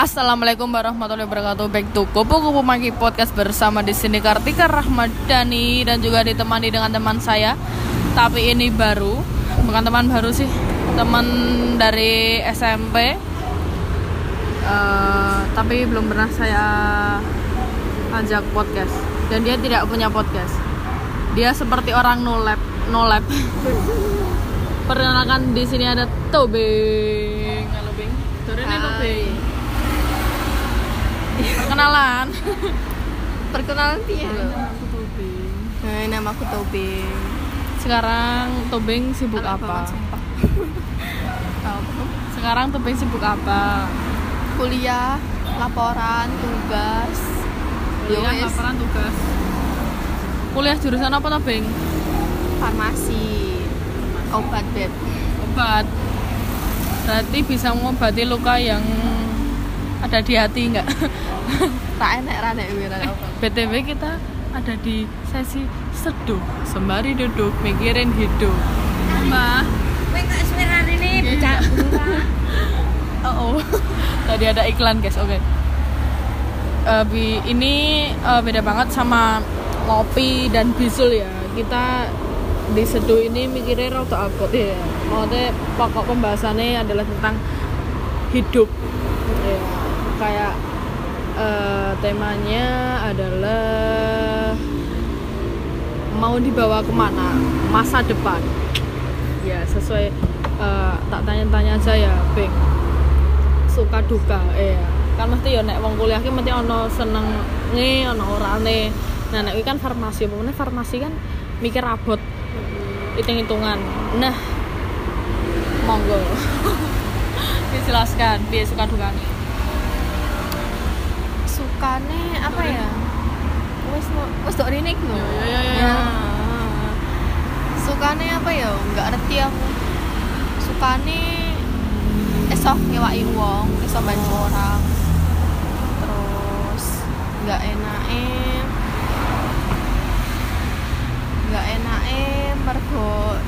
Assalamualaikum warahmatullahi wabarakatuh. Back to Kupu Kupu Maki Podcast bersama di sini Kartika Rahmadani dan juga ditemani dengan teman saya. Tapi ini baru, bukan teman baru sih, teman dari SMP. Eh, tapi belum pernah saya ajak podcast dan dia tidak punya podcast. Dia seperti orang no lab, no lab. Perkenalkan di sini ada Tobing. Halo Bing. Hai. Tobing. Perkenalan. Perkenalan piye lho? Aku Tobing. Hai, nama aku Tobing. Sekarang Tobing sibuk Aneh apa? Sekarang Tobing sibuk apa? Kuliah, laporan, tugas. Kuliah, Yowes, laporan tugas. Kuliah jurusan apa Tobing? farmasi. Obat beb. Obat. Berarti bisa mengobati luka yang ada di hati nggak? Tak enak ra nek wira apa. BTW kita ada di sesi seduh sembari duduk mikirin hidup. Mbak, Kowe kok suara ini bocah oh, oh. tadi ada iklan guys, oke. Eh, bi- ini eh, beda banget sama ngopi dan bisul ya. Kita di seduh ini mikirnya rada abot ya. Maksudnya pokok pembahasannya adalah tentang hidup. Ya, kayak eh, temanya adalah mau dibawa ke mana? Masa depan. Ya sesuai eh, tak tanya-tanya aja ya Bing. Suka duka eh kan mesti ya nek wong kuliah ki mesti ono senenge ono orane. Nah nek kan farmasi meneh farmasi kan mikir abot hitung-hitungan. Nah monggo. Dijelaskan biar suka duka Sukane apa ya? Wes wes dok rene lho. Ya, ya, ya, ya. Ya. Sukane apa ya? Enggak ngerti aku. Sukane esok ngewaki wong, iso bantu orang. Terus enggak enake enggak enake mergo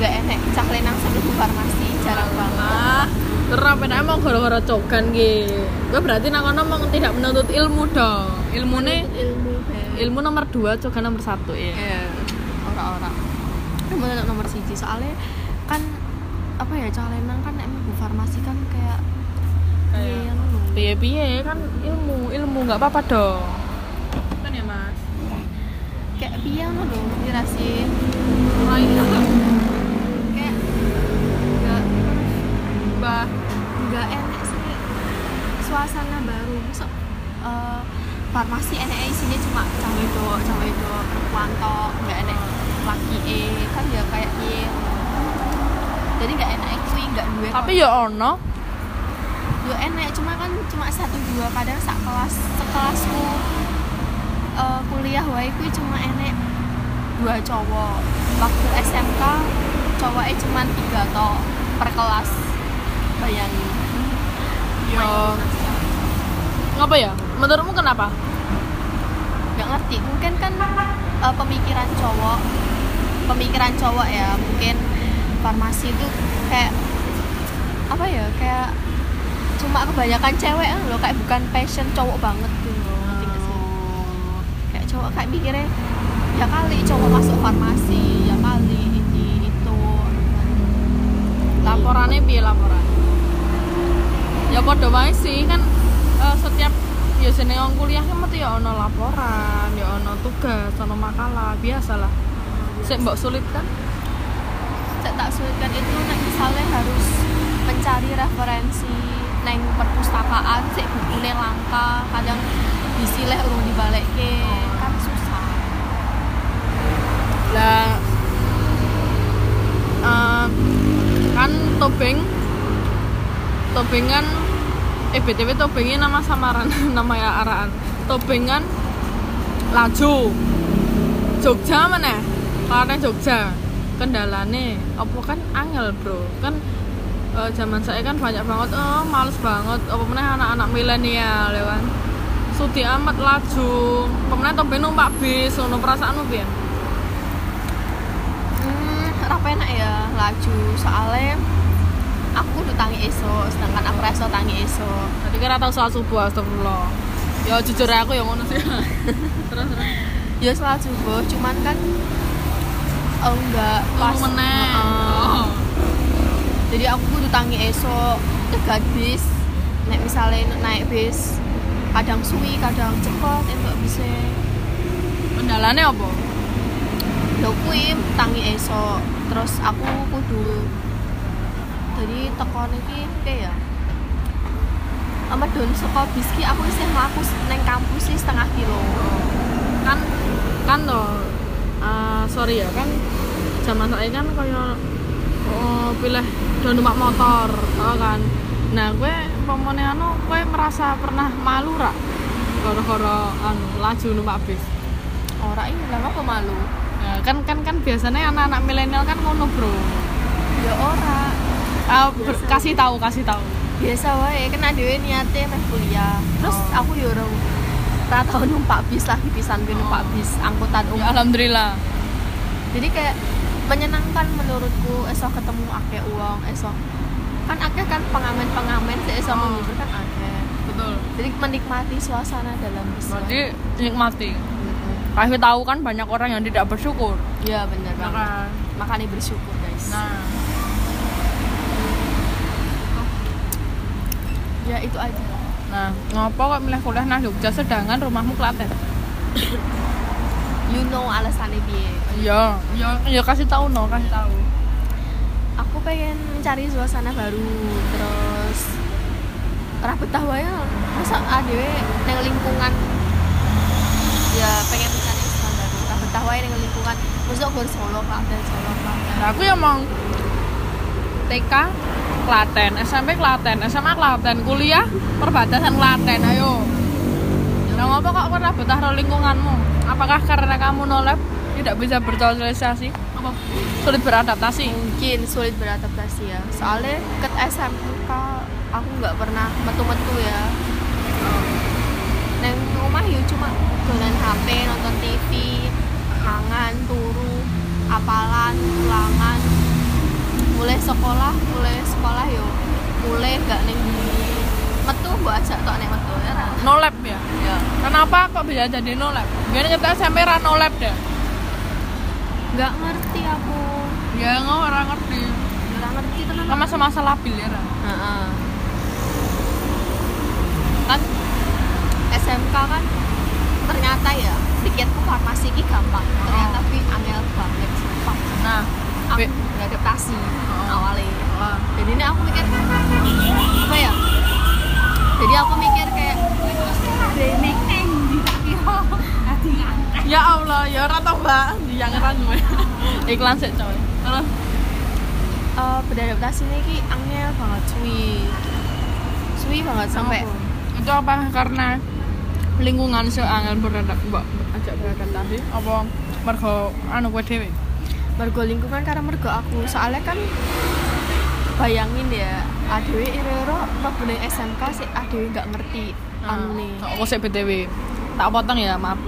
enggak enek cah lenang sebelum farmasi jarang banget. Terus apa emang gara-gara cogan gitu. Gue berarti nang kono mau tidak menuntut ilmu dong. Ilmune ilmu Beb. ilmu nomor dua, cogan nomor satu ya. Iya, orang-orang. Emang anak nomor siji soalnya kan apa ya cah lenang kan emang farmasi kan kayak Kayak- iya. Piye-piye kan ilmu, ilmu nggak apa-apa dong. Kan ya mas. kayak piye ngono lho kira sih Mulai kayak enggak bah. enggak enak sih. Suasana baru. Masuk eh, farmasi enak isinya cuma cah wedok cah wedok perempuan tok enggak enak laki eh kan ya kayak piye jadi enggak enak kuwi enggak duwe Tapi ya ono. yo enek cuma kan cuma satu dua. Kadang sak kelas sekelasku eh, kuliah wae kuwi cuma enek dua cowok. Waktu SMK cowoknya cuma tiga toh per kelas bayangin Yo. Ngapa ya? Menurutmu kenapa? nggak ngerti mungkin kan eh, pemikiran cowok pemikiran cowok ya mungkin farmasi itu kayak apa ya kayak cuma kebanyakan cewek kan loh kayak bukan passion cowok banget tuh loh ngerti nggak sih? kayak cowok kayak mikirnya ya kali cowok masuk farmasi ya kali ini itu Laporannya piye laporan? Ya podo wae sih kan eh, setiap ya seneng wong kuliah kan mesti ya ono laporan, ya ono tugas, ono makalah, biasalah. Sik mbok sulit kan? Cek tak sulitkan itu nek misalnya harus mencari referensi neng perpustakaan sik bukune langka kadang disileh urung dibalekke kan susah Lah eh, kan tobeng tobeng kan eh btw tobengnya nama samaran nama ya araan tobeng kan laju. Jogja mana? Karena Jogja. Kendalane apa kan angel bro? Kan eh, zaman saya kan banyak banget oh males banget. Apa meneh anak-anak milenial ya kan? Sudi amat laju. Pemenang tobeng numpak bis ono perasaanmu piye hmm, ra penak ya laju. Soalnya aku udah tangi esok sedangkan aku reso tangi esok Tadi kira tahu soal subuh astagfirullah. Ya jujur aku yang ngono sih. terus terus. ya sholat subuh cuman kan oh enggak Pas meneh. Heeh. Oh. jadi aku kudu tangi esok tegat bis nek misalnya naik bis kadang suwi kadang cepet entuk bisa Kendalane apa? lho kuwi tangi esok terus aku kudu jadi tekon iki kayak ya Amadon saka bis ki aku isih mlaku neng kampus sih setengah kilo Kan kan toh eh, sorry ya kan zaman saya kan kaya oh, pilih do numpak motor, oh kan. Nah, gue pemone anu gue merasa pernah malu ra gara-gara anu laju numpak bis. ora ini lah apa malu Ya, kan kan kan biasanya anak-anak milenial kan ngono, Bro. ya ora Ber- kasih tahu, kasih tahu. biasa wae kan dhewe niate meh kuliah terus Oh. aku yo ora ora tau numpak bis lagi pisan gue numpak Oh. bis angkutan Ya, umum alhamdulillah. jadi kayak menyenangkan menurutku esok ketemu akeh uang esok kan akeh kan pengamen-pengamen sih esok Oh. menghibur kan akeh Betul. jadi menikmati suasana dalam bis Berarti nikmati. Kasih tahu kan banyak orang yang tidak bersyukur. iya bener banget Maka makanya bersyukur guys nah ya itu aja. Nah, ngopo kok milih kuliah nang Jogja? Sedangkan rumahmu Klaten? you know alasannya piye? Iya, iya, iya kasih tahu no, kasih tahu. aku pengen mencari suasana baru terus ora betah wae. Masa adewe neng lingkungan? Ya pengen mencari suasana baru. Ora betah wae neng lingkungan. Maksudnya gue Solo Klaten Solo Klaten. Nah, aku yang mau TK Klaten, SMP Klaten, SMA Klaten, kuliah perbatasan Klaten, ayo. Nah, ngopo kok ora betah karo lingkunganmu? Apakah karena kamu nolep tidak bisa bersosialisasi? Apa sulit beradaptasi? mungkin sulit beradaptasi ya soalnya ke SMK aku nggak pernah metu-metu ya neng rumah ya cuma dolan HP nonton TV mangan turu apalan ulangan mulai sekolah mulai sekolah yo mulai gak neng metu gua ajak tok neng metu ya ra? Nolep ya? ya Kenapa kok bisa jadi nolep? Biar kita SMP ra nolep deh. nggak ngerti aku Ya nggak orang ngerti. nggak ngerti tenan Kan masa-masa labil ya. Kan SMK kan ternyata ya pikirku farmasi ini gampang ternyata tapi angel banget Nah, aku Be- beradaptasi Oh. awalnya. Wah. jadi ini aku mikir apa ya? Jadi aku mikir kayak remake di tak kira hati ya Allah, ya ora tau mbak, yang ngeran gue. Iklan sih coy. Terus Eh, beradaptasi ini ki angel banget suwi. Suwi banget sampai itu apa? Karena lingkungan seangel beradap mbak ajak beradaptasi. Apa mergo anu kowe dhewe mergo lingkungan karena mergo aku. Soalnya kan bayangin ya adewe iro-iro ning SMK sih adewe nggak ngerti anu nih aku sih BTW tak potong ya maaf.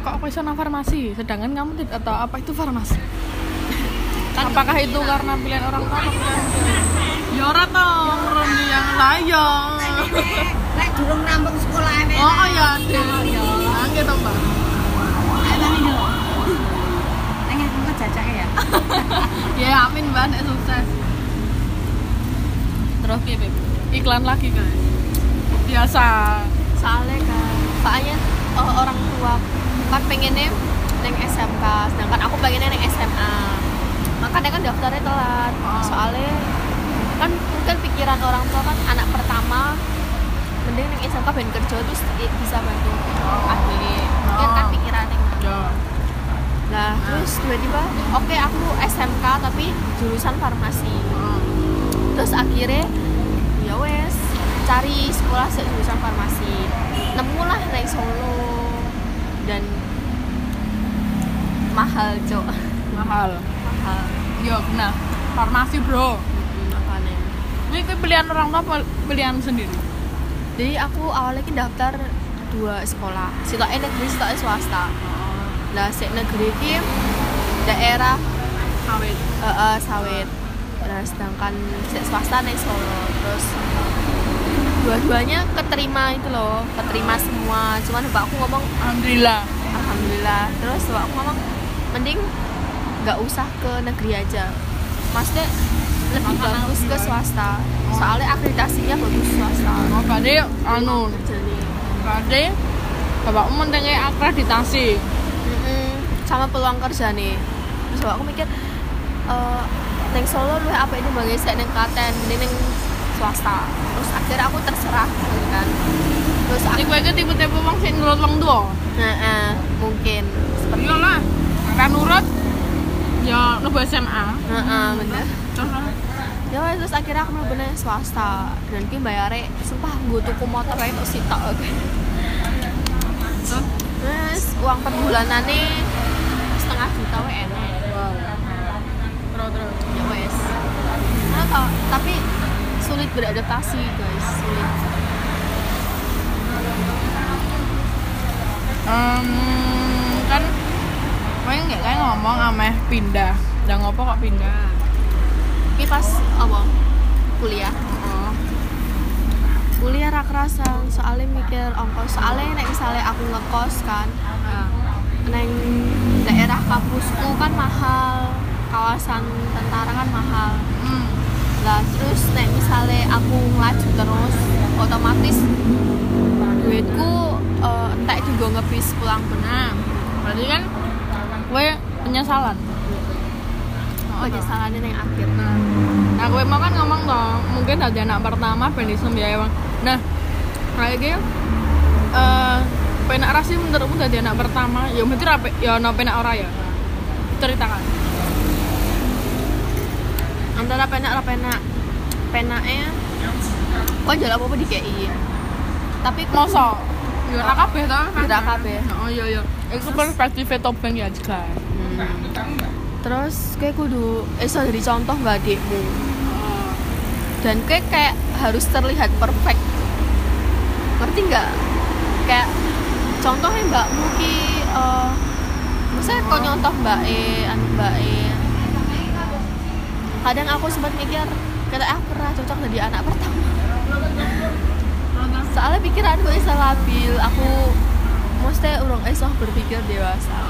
Kok aku nang farmasi? Sedangkan kamu tidak tahu apa itu farmasi? Kan apakah itu karena pilihan orang tua atau pilihan sendiri? ya ora toh Rondi yang layak Lek durung rampung sekolah ewe. oh iya deh ya gitu mbak Ayo tani dulu. Pengen kok jajake ya. amin mbak. Nek sukses. Terus piye iklan lagi guys. Biasa. Soalnya kan soalnya eh, orang tua kan pengennya neng SMK sedangkan aku pengennya neng SMA makanya kan daftarnya telat. Oh. soalnya kan mungkin pikiran orang tua kan anak pertama mending neng SMK ben kerja terus bisa bantu. Adik mungkin kan Oh. pikirannya. Ya nah terus tiba-tiba oke aku SMK tapi jurusan farmasi. Terus akhirnya ya wes cari sekolah se- jurusan farmasi. Nemu lah neng Solo dan mahal cok. Mahal. Mahal. Yo nah farmasi bro. Makanya. Ini pilihan orang tua pilihan sendiri? Jadi aku awalnya daftar dua sekolah. Sitoknya negeri sitoknya swasta lah si negeri ki daerah awet eh, eh, sawit. Nah sedangkan sek swasta nih Solo. Terus dua-duanya keterima itu loh keterima semua. Cuman bapakku ngomong alhamdulillah. Alhamdulillah. Terus bapakku ngomong mending nggak usah ke negeri aja. Maksudnya lebih bagus ke swasta. Soalnya akreditasinya bagus swasta. Oh berarti anu berarti bapakmu mentingin akreditasi sama peluang kerja nih terus aku mikir eh neng Solo lu apa ini bagi saya neng Klaten ini neng swasta. Terus akhirnya aku terserah gitu kan. Terus aku gue ke tipe-tipe wong sing nurut wong nah, eh, mungkin. Seperti iya lah kan nurut ya nunggu SMA Nah, eh, bener. Terus ya terus akhirnya aku mlebu nang swasta. Dan ki bayare sumpah gue tuku motor kayak itu sih tak terus? Uang per bulanannya setengah juta we enak wow terus terus ya wes nah, tau- tapi sulit beradaptasi guys. Sulit Em, kan gue nggak kayak ngomong ameh pindah. Dan ngopo kok pindah? Ini pas apa? Kuliah. Oh. kuliah rak kerasa soalnya mikir ongkos. Soalnya nek misalnya aku ngekos kan nah. neng daerah kampusku kan mahal kawasan tentara kan mahal. Hmm. Lah terus nek misalnya aku ngelaju terus otomatis duitku eh, entek juga ngebis pulang benar nah berarti kan gue penyesalan? Oh kesalahannya neng akhir. Nah nah gue mau kan ngomong toh mungkin dari anak pertama iso biaya bang nah kayak gitu eh penak rasi menurutmu dari anak pertama? Ya mesti rapi ya no penak ora ya? Ceritakan antara penak atau penak. Penaknya kok jalan apa apa di KI tapi mosok ya ora kabeh toh Ora kabeh. oh iya iya. Itu perspektif topeng ya juga Hmm. terus kayak kudu iso jadi contoh nggak adikmu. Dan kayak kayak harus terlihat perfect. Ngerti nggak? Kayak contohnya mbakmu ki eh misalnya kau nyontoh mbak E anu mbak E kadang aku sempat mikir kata aku pernah cocok jadi anak pertama. Soalnya pikiranku bisa labil aku mesti urung iso berpikir dewasa.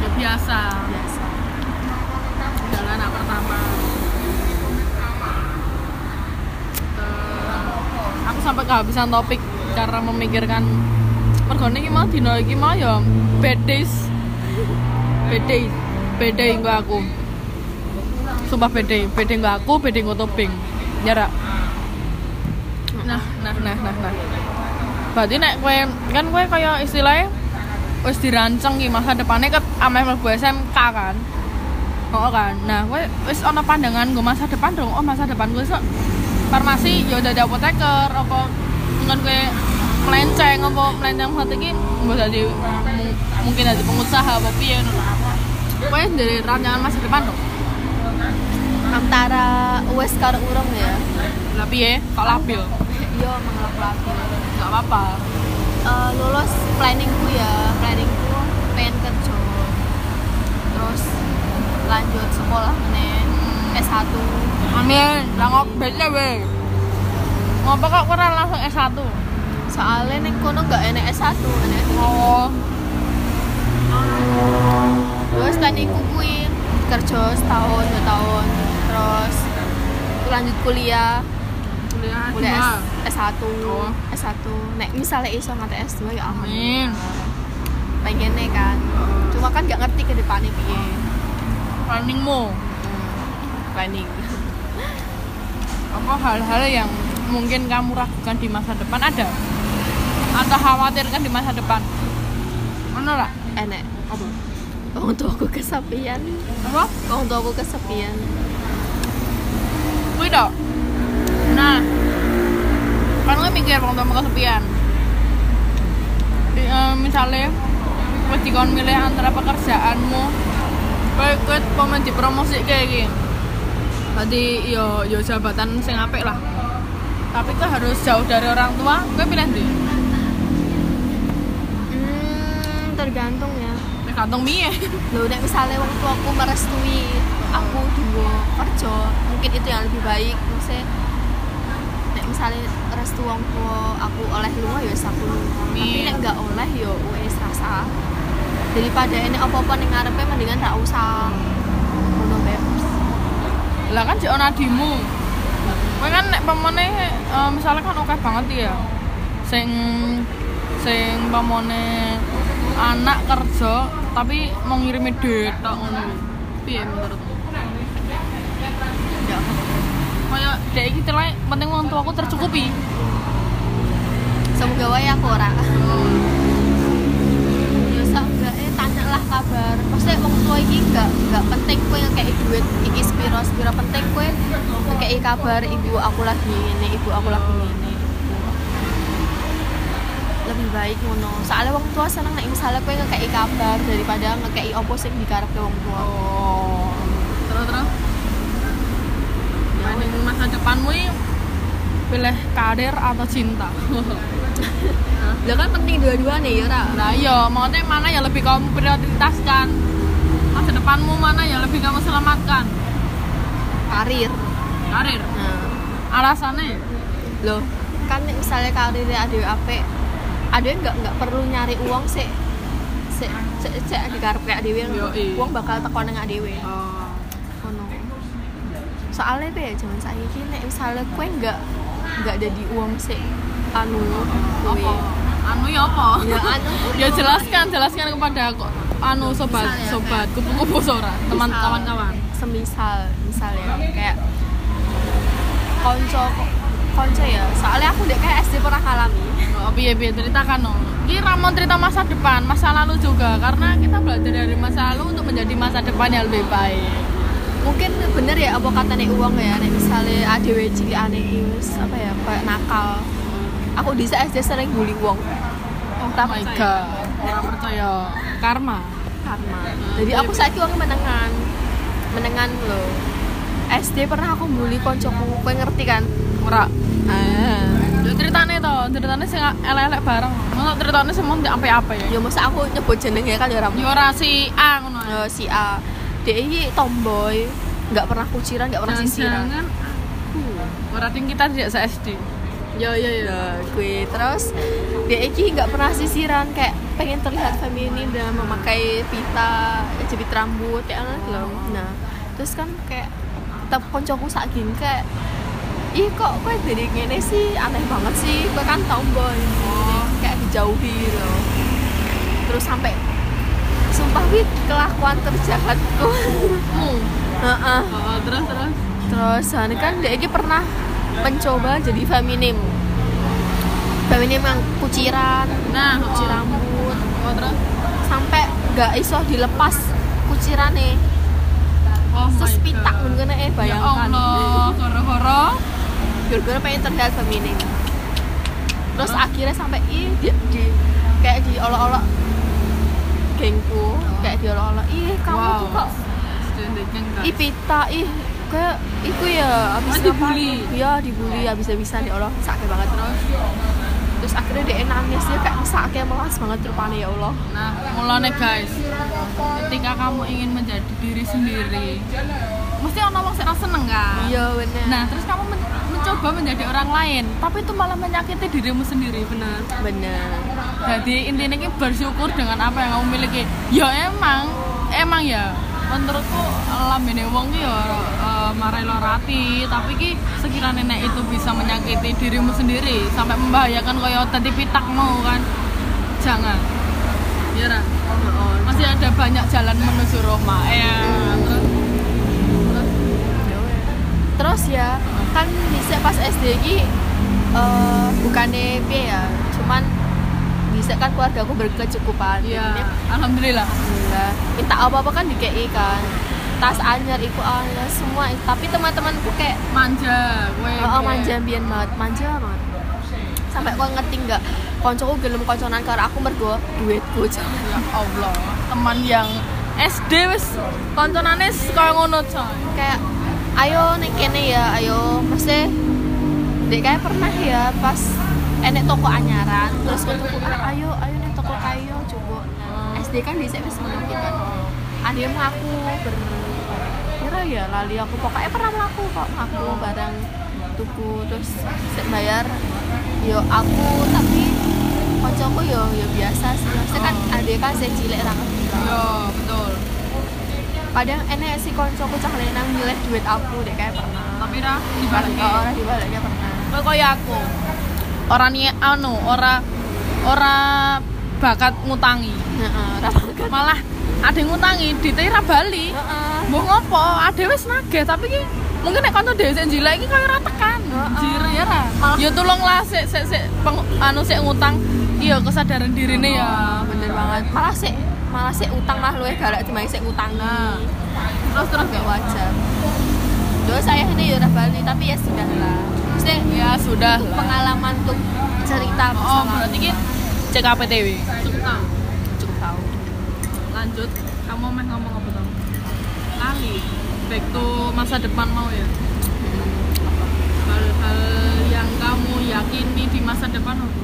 Ya biasa. Biasa. Adalah anak pertama. Eh, aku sampai kehabisan topik cara memikirkan. Mergone iki mau dino iki mau ya bad days bad days bad day nggo aku sumpah bad day nggo aku bad day nggo topeng. Nyara nah nah nah nah nah. Berarti nek kowe kan kowe kaya istilahnya wis dirancang ki masa depannya ket ameh mlebu SMK kan? Oh kan, nah gue wis ono pandangan gue masa depan dong. Oh masa depan gue sok farmasi ya udah ada apoteker, apa mungkin gue melenceng apa melenceng ini gue jadi mu- mungkin jadi pengusaha apa piye. Gue dari rancangan masa depan dong. Antara wes karo urung ya Lah piye? Kok labil? iya mengelak labil Gak apa-apa. Eh, lulus planningku ya planningku pengen kerja terus lanjut sekolah nih S1 Amin. Lah ngop beda we. Ngopo kok kurang langsung S1? soalnya neng kono nggak enak S1 enak Oh, terus planningku kuwi kerja setahun dua tahun terus lanjut kuliah. Kuliah kuliah S2. S, S1 Oh. S1 nek misalnya iso nganti S2 ya Amin. pengen nih kan. Cuma kan nggak ngerti ke depannya piye. Planningmu. planning. Apa hal-hal yang mungkin kamu ragukan di masa depan? Ada? Atau khawatirkan di masa depan? Mana lah? Enek. Apa? Orang tua aku kesepian. Apa? Orang tua aku kesepian dok. Nah kan gue mikir waktu mau kesepian. Di, eh, misalnya gue dikon milih antara pekerjaanmu gue ikut pemain di promosi kayak gini. Tadi yo yo jabatan sing apik lah. Tapi kok harus jauh dari orang tua gue pilih di hmm, tergantung ya. Tergantung mie Loh, nek misalnya wong tuaku merestui aku dulu kerja, mungkin itu yang lebih baik. Maksudnya nek misalnya restu wong tua aku oleh lunga ya aku. Tapi nek enggak oleh ya wis rasa. Daripada ini apa-apa ning ngarepe mendingan ra usah. Ngono bae. lah kan jek ana kowe kan nek pamane eh, misalnya kan oke banget ya sing sing pamane anak kerja tapi mau ngirimin duit tok ngono piye menurutmu Ya. kayak dek iki terlalu penting wong tuaku tercukupi Semoga wae aku ora. Ya sak eh tanya lah kabar. Maksudnya wong tua iki enggak enggak penting kowe ngekei duit iki spiro spiro penting kowe ngekei kabar ibu aku lagi ini, ibu aku lagi ini. Lebih baik ngono. Soalnya wong tua seneng nek misalnya kowe ngekei kabar daripada ngekei opo sing dikarepke wong tua. oh terus terus masa depanmu pilih karir atau cinta Lah kan penting dua-duanya ya, Ra. Nah iya, maksudnya mana yang lebih kamu prioritaskan? Masa depanmu mana yang lebih kamu selamatkan? Karir. Karir. Nah. Alasannya? loh kan misalnya karirnya ada apa ada nggak nggak perlu nyari uang sih sih sih di dewi Yoi. uang bakal teko nang dewi Oh. Soalnya apa ya zaman saya ini nek misalnya kue nggak nggak ada di uang sih anu. Apa? Anu ya apa? ya anu ya jelaskan, jelaskan kepada aku. Anu sobat, Misalnya sobat, kupu-kupu sora, teman kawan-kawan. semisal misalnya kayak konco konco ya soalnya aku dek kayak SD pernah ngalami Oh, piye piye ceritakan no. Ini ramon cerita masa depan, masa lalu juga karena kita belajar dari masa lalu untuk menjadi masa depan yang lebih baik. Mungkin bener ya apa katanya uang ya nek misalnya ada cilik aneh wis apa ya kayak nakal aku di SD sering bully uang Oh my god. Orang percaya karma. karma jadi aku saiki uang menengan menengan loh SD pernah aku bully koncoku kowe ngerti kan Ora. Ah. Yo ceritane to, ceritane sing elek-elek bareng. Ngono ceritane semua ndak apa-apa ya. ya masa aku nyebut jeneng ya kan ya ora Yo ora si A ngono. Eh, si A dia ini tomboy nggak pernah kuciran nggak pernah sisiran Jangan aku. Berarti kita tidak se SD. Yo yo yo. Nah, gue terus dia ini nggak pernah sisiran kayak pengen terlihat feminin dan memakai pita jepit rambut anak loh nah terus kan kayak tetap koncoku sak gini kayak ih kok kue dari gini sih aneh banget sih kue kan tomboy Oh. kayak dijauhi loh terus sampai sumpah wih kelakuan terjahatku Hmm. Heeh. Oh, terus terus. Terus kan dia ini pernah mencoba jadi feminim. Feminim yang kuciran, Nah, kucir oh. rambut, Oh, terus. sampai gak iso dilepas kuciran nih. Oh Terus pitak mungkin eh Ya bayangkan. Allah, horo-horo. Gara-gara pengen terlihat feminim. Terus akhirnya sampai ih di, di kayak di gengku, kayak di olok-olok ih kamu Wow. tuh kok ih pita ih kayak iku ya abis Oh, dibully? ngapain? iya dibully habis-habisan ya Allah sakit banget terus terus akhirnya dia nangis dia kayak sakit melas banget rupanya ya Allah Nah, mulane guys, ketika kamu ingin menjadi diri sendiri, mesti orang sing ra seneng kan? iya bener Nah, terus kamu men- mencoba menjadi orang lain, tapi itu malah menyakiti dirimu sendiri, benar. bener Jadi intinya ini bersyukur dengan apa yang kamu miliki. Ya emang, emang ya. Menurutku lambene wong ki ya uh, marai lorati, tapi ki sekiranya nek itu bisa menyakiti dirimu sendiri sampai membahayakan kaya tadi pitak mau kan. Jangan. Ya? Masih ada banyak jalan menuju Roma. Ya. Terus ya kan bisa pas SD ini eh bukannya ya cuman kan keluarga aku berkecukupan ya, alhamdulillah. alhamdulillah minta apa apa kan dikei kan tas anyar iku anyar semua tapi teman-temanku kayak Manja, gue. Oh, oh manja biyen banget, manja banget. Sampai kok ngerti nggak? Koncoku gelem konconan karo aku mergo duitku. Ya Allah, teman yang SD wis konconane kaya ngono coy. Kayak ayo nek kene ya, ayo mesti Dek kayak pernah ya pas enek toko anyaran terus koncoku ah, ayo ayo nek toko kayo coba. SD SD kan di wis menang gitu. Kan adikmu aku ber kira ya lali aku pokoknya pernah melaku kok aku barang tuku terus sik bayar. Yo aku tapi koncoku yo yo biasa sih. Maksudnya kan adik kan saya cilik ra lah. Yo, betul. kadang enek si koncoku cah lenang nyileh duit aku deh kayak pernah. Tapi ra balik dibalik orang dibaliknya pernah. Kowe kaya aku. Ora ni anu, ora ora bakat ngutangi. Malah ada ngutangi, dite ra bali. Heeh. Mbok ngopo? Ade wis nagih, tapi ki mungkin nek kanca dhewe sing jilek iki kaya ora tekan. Ya ra. Ya tulunglah sik sik sik anu sik ngutang. Iya kesadaran dirine ya. bener banget malah sih malah sih utang mah luwih galak timbang sih utang Nah. Terus terus gak wajar Terus saya ini ya udah balik tapi ya sudah lah Maksudnya ya sudah untuk lah. pengalaman untuk cerita Oh, berarti ki CKPTW. Cukup tahu. cukup tahu lanjut kamu mau ngomong apa tuh lali back to masa depan mau ya hal-hal yang kamu yakini di masa depan apa?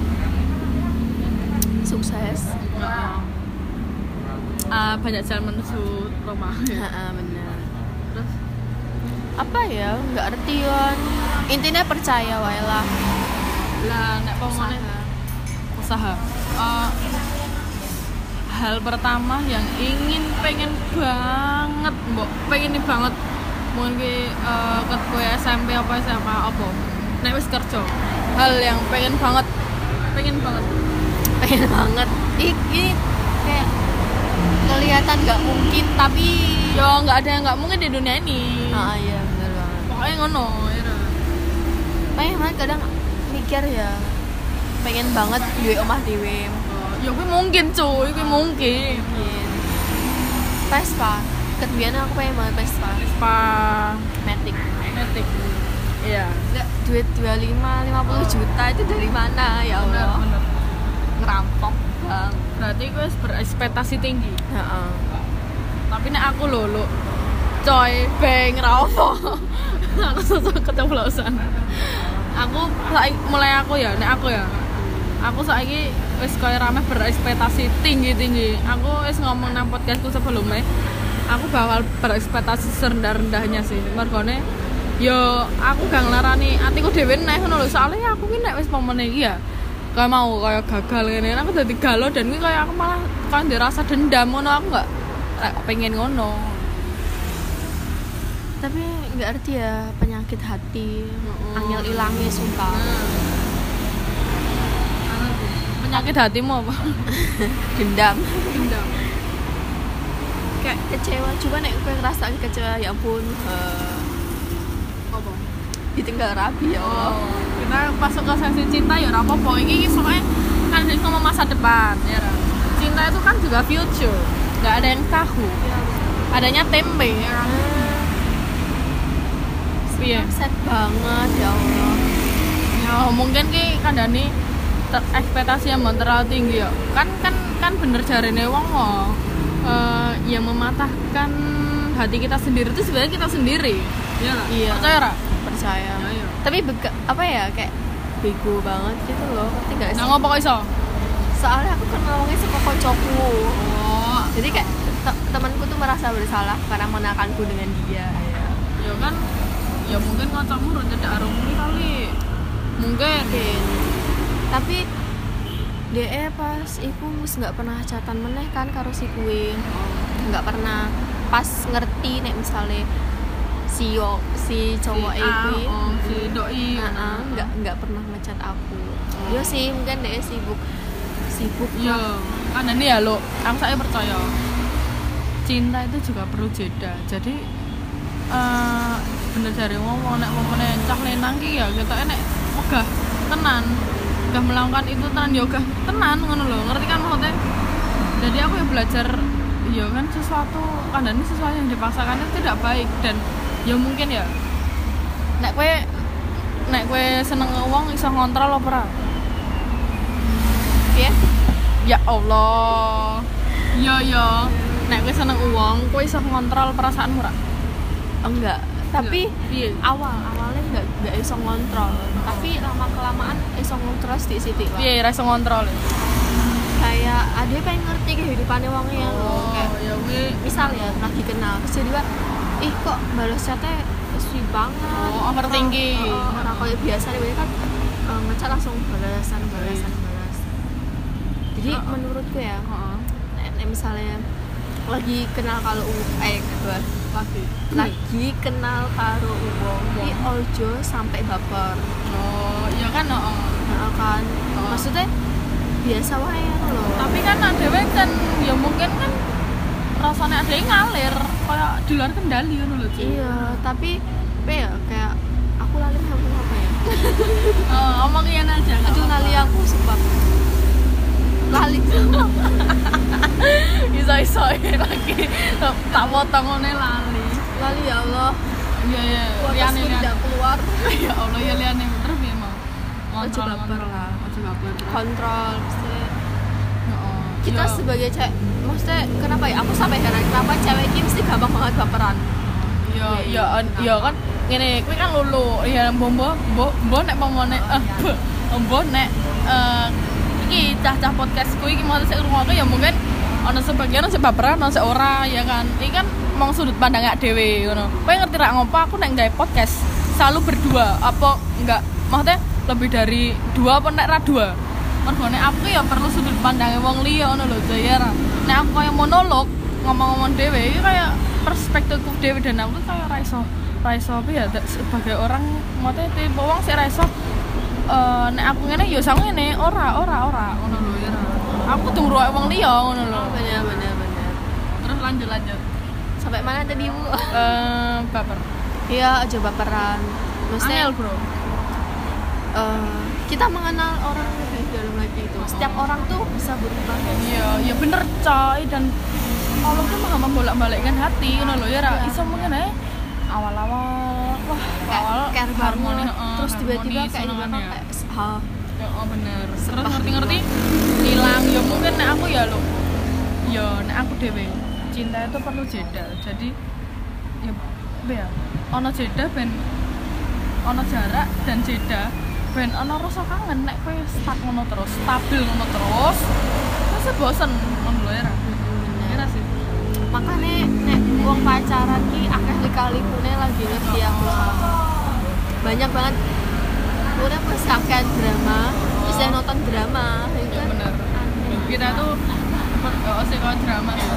sukses. Ah, banyak jalan menuju Roma ya. Heeh, bener terus apa ya nggak ngerti kan intinya percaya wae lah. Lah nek pemone usaha. Eh, hal pertama yang ingin pengen banget mbok pengen banget. Mungkin ki ket kowe SMP apa SMA apa. Nek wis kerja. Hal yang pengen banget. Pengen banget. Pengen banget. Ini kayak kelihatan nggak mungkin tapi yo nggak ada yang nggak mungkin di dunia ini. Ah iya bener banget. Pokoknya ngono. Pengen kadang mikir ya pengen banget duwe omah dhewe. Oh, ya kuwi mungkin cuy kuwi mungkin. Mungkin Vespa. Kemudian aku pengen banget Vespa. Vespa. Matic. Matic. Iya. Nggak, duit 25 50 juta itu dari mana? Ya bener Allah. bener ngerampok bang. Berarti gue berekspektasi tinggi. Heeh. tapi nek aku lho lho. Coy beng ra opo aku sosok keceplosan aku mulai aku ya nek aku ya. Aku saiki wis koyo rame berekspektasi tinggi-tinggi. Aku wis ngomong nang podcastku sebelumnya aku bakal berekspektasi serendah-rendahnya sih. Mergone yo aku gak nglarani atiku dhewe neh ngono lho. Soalnya aku ki nek wis momen iki ya kayak mau kayak gagal ngene. Aku dadi galau dan kuwi kayak aku malah kan dirasa dendam ngono. Aku gak gak pengen ngono tapi nggak ngerti ya penyakit hati angel ilangnya sumpah. Penyakit hatimu apa? Dendam. Dendam. Kayak kecewa coba nek gue ngerasa kecewa ya ampun eh, apa? Ditinggal rabi ya Allah. Oh kita masuk ke sesi cinta ya apa-apa. Ini soalnya kan dari ngomong masa depan ya Ra. cinta itu kan juga future nggak ada yang tahu. Adanya tempe ya Iya. sad banget ya Allah. Ya mungkin ki kandani ter- ekspektasi yang terlalu tinggi ya. Kan kan kan bener jarene wong wong eh, yang mematahkan hati kita sendiri itu sebenarnya kita sendiri. Iya. Iya. percaya ra? Percaya. Ya iya tapi bega, apa ya kayak bego banget gitu loh ngerti gak sih? Nah ngopo kok iso? Soalnya aku kan ngomongnya sama koncoku. Oh. Jadi kayak te- temanku tuh merasa bersalah karena menakanku dengan dia ya. ya kan ya mungkin kancamu ro cedak arungmu kali. Mungkin. Mungkin. Tapi DE pas iku wis nggak pernah catatan meneh kan karo si kuwi nggak pernah. Pas ngerti nek misalnya si yo si cowok si A, iku oh, si doi. Nggak nggak pernah ngecat aku. Yo sih mungkin DE sibuk. Sibuk lah. kan ini ya lo, aku saya percaya. Cinta itu juga perlu jeda. Jadi eh bener dari ngomong nek ngomongnya cah lenang ki ya kita enek megah tenan, gak melakukan itu tenan yoga tenan ngono lho, ngerti kan maksudnya? Jadi aku ya belajar ya kan sesuatu kadang ini sesuatu yang dipaksakan itu tidak baik dan ya mungkin ya nek kue nek kue seneng wong iso ngontrol apa ora? ya Ya Allah. Yo yo. Nek kowe seneng uang, kowe iso ngontrol perasaanmu ora? enggak tapi Piye? awal awalnya nggak nggak iso ngontrol tapi lama kelamaan iso ngontrol sedikit sedikit lah Piye ra iso ngontrol? kayak ada pengen ngerti kehidupannya wongnya loh kayak ya misal ya lagi kenal terus jadi Pak, ih kok balas chatnya sweet banget Oh, overthinking. Ora- ora kayak biasa nih kan eh, ngecat langsung balasan balasan balasan jadi Heeh. menurutku ya nek misalnya lagi kenal kalau u- eh kedua. Lagi. Lagi kenal karo wong iki ojo sampai baper. Oh iya kan oh. nah, kan. Oh. maksudnya biasa wae loh tapi kan ada kan ya mungkin kan rasanya ada yang ngalir kayak di luar kendali kan loh Ci. iya tapi apa ya kayak aku lali aku apa ya oh, omongin aja aduh lali aku sebab lali iso iso lagi. Tak potong ngene lali. Lali ya Allah. Iya iya. Liane tidak keluar. Ya Allah ya liane terus ya mau Ojo baper lah. ojo baper kontrol Heeh. kita Ya. sebagai cewek maksudnya kenapa ya? Aku sampai heran kenapa cewek ini mesti gampang banget baperan? Ya ya ya kan? Ngene kuwi kan lulu. Ya mbombo mbok mbok nek pomone eh mbok nek eh iki cah-cah podcast kuwi iki mau sik ngrungokno ya mungkin ana sebagian sing baperan ana sing ora ya kan? Iki kan mong sudut pandang gak dhewe ngono. Kowe ngerti rak ngopo aku nek gawe podcast selalu berdua apa enggak? Maksudnya lebih dari dua apa nek ra dua? Mergone aku ya perlu sudut pandangnya wong liya ngono lho Jaya ra. nek aku kayak monolog ngomong-ngomong dhewe iki kayak perspektifku dhewe dan aku kayak ra iso ra iso apa ya sebagai orang maksudnya tipe wong sih ra iso eh nek aku ngene ya sang ngene ora ora ora. Ngono lho ya. Aku tuh ngrungokne wong liya ngono lho. Bener bener bener. Terus lanjut lanjut. Sampai mana tadi bu? Eh baper. Iya aja baperan. Maksudnya angel bro. Eh, kita mengenal orang lebih dalam lagi itu. Setiap orang tuh bisa berubah. Ya iya iya bener coy. Dan Allah tuh maha membolak-balikkan hati ngono lho ya ra. Iya. iso mungkin ae awal-awal wah kayak awal harmoni, heeh, terus tiba-tiba kayak di kan belakang ya. kayak ha ya oh bener. Terus ngerti-ngerti hilang. Ya mungkin nek aku ya lo ya nek aku dewe cinta itu perlu jeda. Jadi ya apa ya? Ono jeda ben ono jarak dan jeda ben ono rasa kangen. Nek kowe stuck ngono terus stabil ngono terus pasti bosen. Ngono lho ya sih. Makanya nek uang pacaran ki akeh kali pune lagi ngerti aku. Banyak banget. Udah masih akeh drama bisa nonton drama itu ya kan bener kita tuh oh, sih kalau drama ya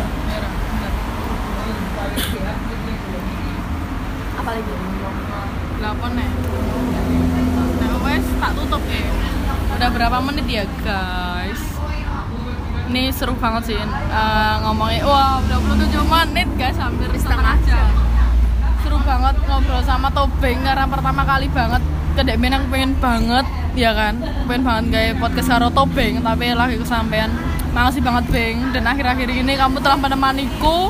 apalagi? Delapan nih. Nah, wes tak tutup ya. Udah berapa menit ya guys? Ini seru banget sih eh, ngomongnya. Wah, udah 27 menit guys, hampir setengah jam. Seru banget ngobrol sama Tobeng karena pertama kali banget kedek menang pengen banget ya kan? Pengen banget kayak podcast karo Tobeng tapi lagi kesampaian makasih banget Beng. Dan akhir-akhir ini kamu telah menemaniku.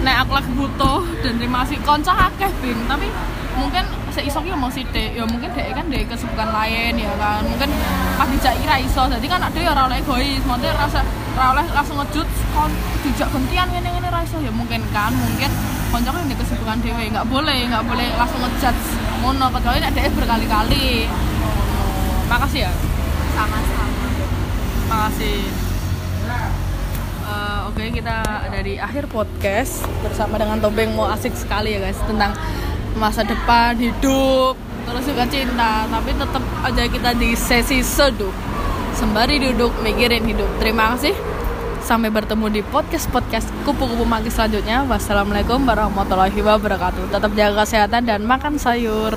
Nek aku lagi butuh dan terima kasih. Konco akeh Beng tapi mungkin seisok ya mau sithik. Ya mungkin dek kan dek kesibukan lain ya kan? Mungkin pas dijak ira iso. Jadi kan ada ya ora oleh egois. Maksudnya rasa ora oleh langsung ngejut kon dijak gantian ngene ngene ra iso. Ya mungkin kan mungkin konco kan kesibukan dhewe. Nggak boleh nggak boleh langsung ngejat ngono kecuali nek dek berkali-kali. Makasih ya. Sama-sama. Makasih. Eh, Oke kita dari akhir podcast bersama dengan Tobeng mau asik sekali ya guys. Tentang masa depan hidup terus juga cinta. Tapi tetap aja kita di sesi seduh sembari duduk mikirin hidup. Terima kasih. Sampai bertemu di podcast podcast kupu-kupu magis selanjutnya. Wassalamualaikum warahmatullahi wabarakatuh. Tetap jaga kesehatan dan makan sayur